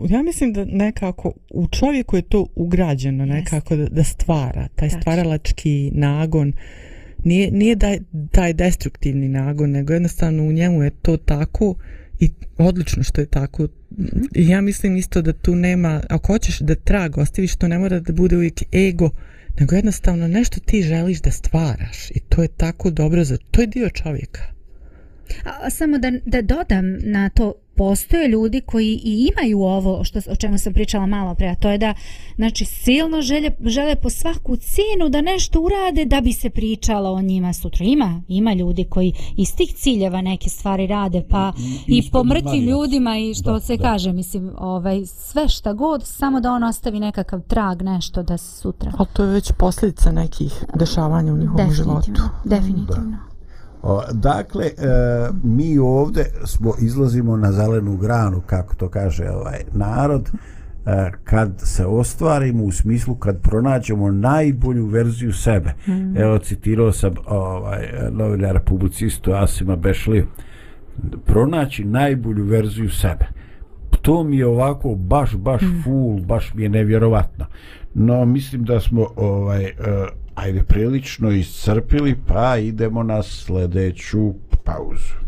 ja mislim da nekako u čovjeku je to ugrađeno nekako da, da stvara, taj stvaralački nagon, nije, nije da, taj destruktivni nagon, nego jednostavno u njemu je to tako i odlično što je tako. I ja mislim isto da tu nema, ako hoćeš da trag ostaviš, to ne mora da bude uvijek ego, nego jednostavno nešto ti želiš da stvaraš i to je tako dobro, za, to je dio čovjeka. A, samo da, da dodam na to postoje ljudi koji i imaju ovo što o čemu sam pričala malo pre, a to je da znači silno žele, žele po svaku cenu da nešto urade da bi se pričalo o njima sutra. Ima, ima ljudi koji iz tih ciljeva neke stvari rade, pa i, i po mrtvim ljudima i što da, se da. kaže, mislim, ovaj, sve šta god, samo da on ostavi nekakav trag, nešto da se sutra. A to je već posljedica nekih dešavanja u njihovom životu. Definitivno, definitivno. O, dakle, e, mi ovdje smo izlazimo na zelenu granu, kako to kaže ovaj narod, e, kad se ostvarimo u smislu kad pronađemo najbolju verziju sebe. Mm. Evo, citirao sam ovaj, novinar publicistu Asima Bešliju. Pronaći najbolju verziju sebe. To mi je ovako baš, baš mm. full, baš mi je nevjerovatno. No, mislim da smo ovaj, uh, ajde prilično iscrpili pa idemo na sljedeću pauzu.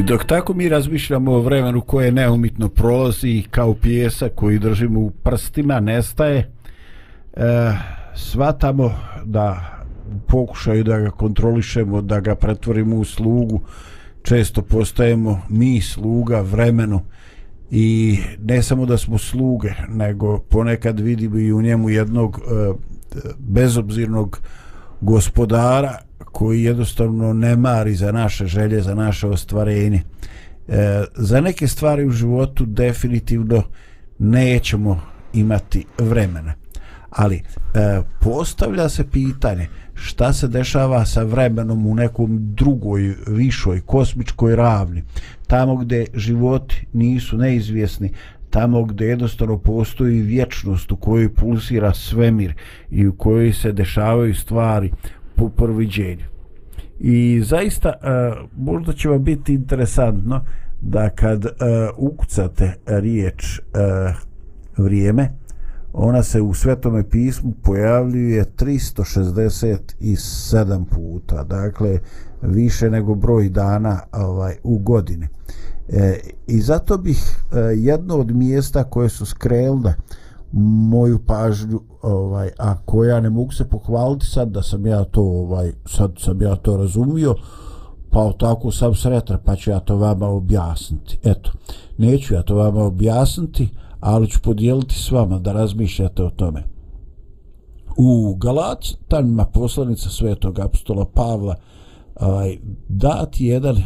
I dok tako mi razmišljamo o vremenu koje neumitno prolazi kao pjesa koji držimo u prstima, nestaje, e, svatamo da pokušaju da ga kontrolišemo, da ga pretvorimo u slugu, često postajemo mi sluga vremenu. I ne samo da smo sluge, nego ponekad vidimo i u njemu jednog e, bezobzirnog gospodara koji jednostavno ne mari za naše želje, za naše ostvarenje. E, za neke stvari u životu definitivno nećemo imati vremena. Ali e, postavlja se pitanje šta se dešava sa vremenom u nekom drugoj, višoj, kosmičkoj ravni. Tamo gde životi nisu neizvjesni, tamo gde jednostavno postoji vječnost u kojoj pulsira svemir i u kojoj se dešavaju stvari po proviđenju. I zaista uh, možda će vam biti interesantno da kad uh, ukucate riječ uh, vrijeme, ona se u Svetome pismu pojavljuje 367 puta, dakle više nego broj dana ovaj u godini. E, I zato bih e, jedno od mjesta koje su skrenule moju pažnju ovaj a koja ne mogu se pohvaliti sad da sam ja to ovaj sad sam ja to razumio pa tako sam sretan pa ću ja to vama objasniti. Eto neću ja to vama objasniti ali ću podijeliti s vama da razmišljate o tome. U Galatanima poslanica svetog apostola Pavla ovaj, dati jedan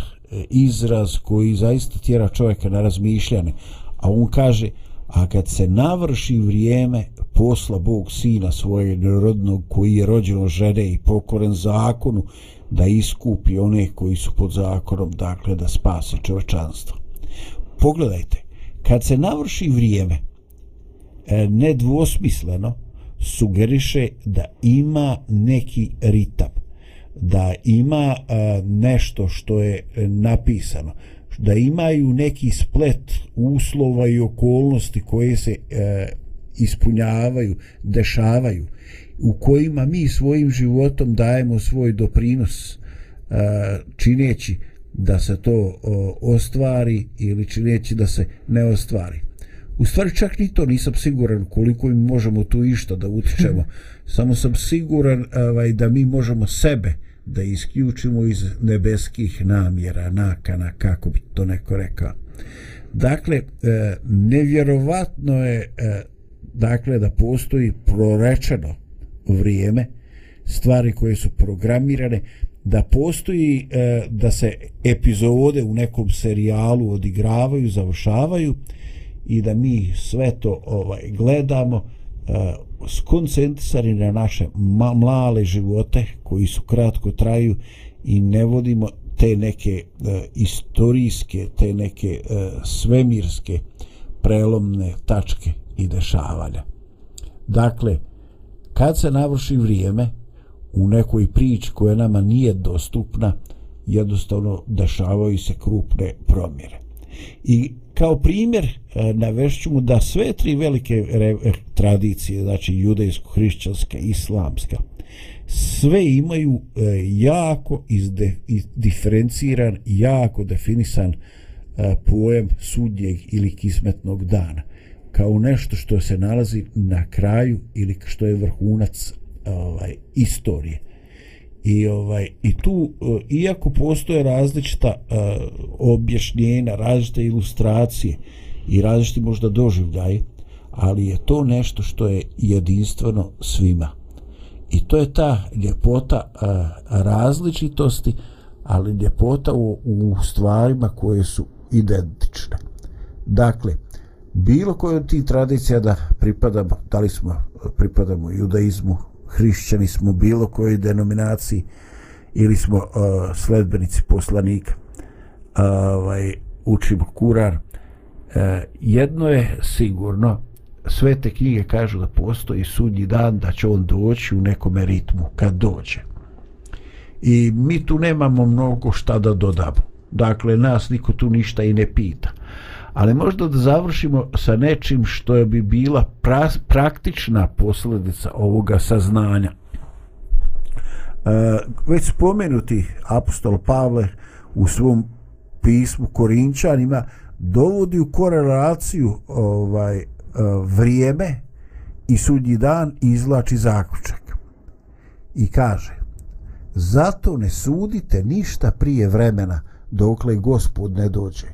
izraz koji zaista tjera čovjeka na razmišljanje a on kaže a kad se navrši vrijeme posla Bog sina svojeg rodnog koji je rođeno žene i pokoren zakonu da iskupi one koji su pod zakonom dakle da spase čovečanstvo. Pogledajte kad se navrši vrijeme e, nedvosmisleno sugeriše da ima neki ritam da ima e, nešto što je e, napisano da imaju neki splet uslova i okolnosti koje se e, ispunjavaju, dešavaju, u kojima mi svojim životom dajemo svoj doprinos e, čineći da se to o, ostvari ili čineći da se ne ostvari. U stvari čak ni to nisam siguran koliko mi možemo tu išta da utičemo. Samo sam siguran ovaj, da mi možemo sebe da isključimo iz nebeskih namjera, nakana, kako bi to neko rekao. Dakle, e, nevjerovatno je e, dakle da postoji prorečeno vrijeme, stvari koje su programirane, da postoji e, da se epizode u nekom serijalu odigravaju, završavaju i da mi sve to ovaj gledamo skoncentrisani na naše mlale živote koji su kratko traju i ne vodimo te neke e, istorijske, te neke e, svemirske prelomne tačke i dešavanja. Dakle, kad se navrši vrijeme u nekoj priči koja nama nije dostupna, jednostavno dešavaju se krupne promjere. I kao primjer e, navešću mu da sve tri velike re, e, tradicije, znači judejsko, hrišćanska, islamska, sve imaju e, jako izde, diferenciran, jako definisan e, pojem sudnjeg ili kismetnog dana kao nešto što se nalazi na kraju ili što je vrhunac ovaj istorije i ovaj i tu e, iako postoje različita uh, objašnjenja različite ilustracije i različiti možda doživljaj ali je to nešto što je jedinstveno svima. I to je ta ljepota uh, različitosti ali ljepota u, u stvarima koje su identične. Dakle bilo koje od tih tradicija da pripadamo da li smo pripadamo judaizmu hrišćani smo bilo kojoj denominaciji ili smo uh, sledbenici poslanika. Uh, ovaj, učimo kurar uh, e, jedno je sigurno sve te knjige kažu da postoji sudnji dan da će on doći u nekom ritmu kad dođe. I mi tu nemamo mnogo šta da dodamo. Dakle nas niko tu ništa i ne pita ali možda da završimo sa nečim što je bi bila pra, praktična posljedica ovoga saznanja. E, već spomenuti apostol Pavle u svom pismu Korinčanima dovodi u korelaciju ovaj e, vrijeme i sudnji dan i izlači zaključak. I kaže, zato ne sudite ništa prije vremena dokle gospod ne dođe,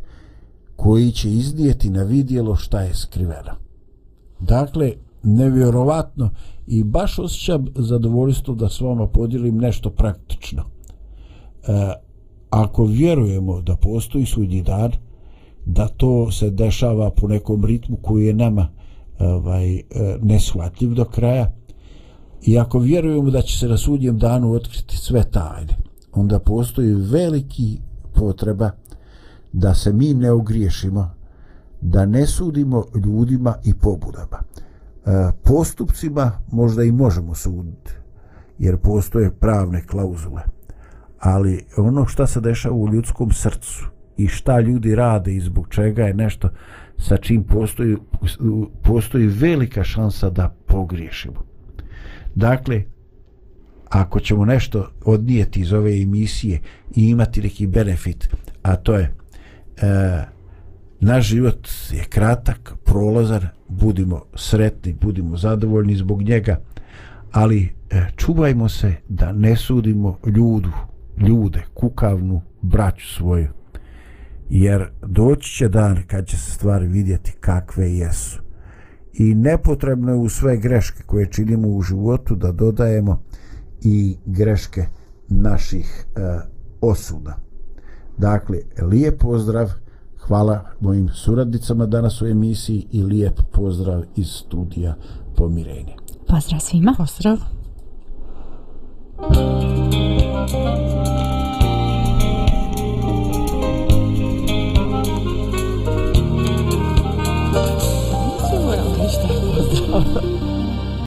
koji će iznijeti na vidjelo šta je skriveno. Dakle, nevjerovatno i baš osjećam zadovoljstvo da s vama podijelim nešto praktično. E, ako vjerujemo da postoji sudnji dan, da to se dešava po nekom ritmu koji je nama ovaj, e, neshvatljiv do kraja, i ako vjerujemo da će se na sudnjem danu otkriti sve tajne, onda postoji veliki potreba da se mi ne ogriješimo, da ne sudimo ljudima i pobudama. E, postupcima možda i možemo suditi, jer postoje pravne klauzule. Ali ono što se dešava u ljudskom srcu i šta ljudi rade i zbog čega je nešto sa čim postoji, postoji velika šansa da pogriješimo. Dakle, ako ćemo nešto odnijeti iz ove emisije i imati neki benefit, a to je e, naš život je kratak, prolazar, budimo sretni, budimo zadovoljni zbog njega, ali e, čuvajmo se da ne sudimo ljudu, ljude, kukavnu braću svoju, jer doći će dan kad će se stvari vidjeti kakve jesu. I nepotrebno je u sve greške koje činimo u životu da dodajemo i greške naših e, osuda. Dakle, lijep pozdrav, hvala mojim suradnicama danas u emisiji i lijep pozdrav iz studija Pomirenje. Pozdrav svima. Pozdrav. Thank you.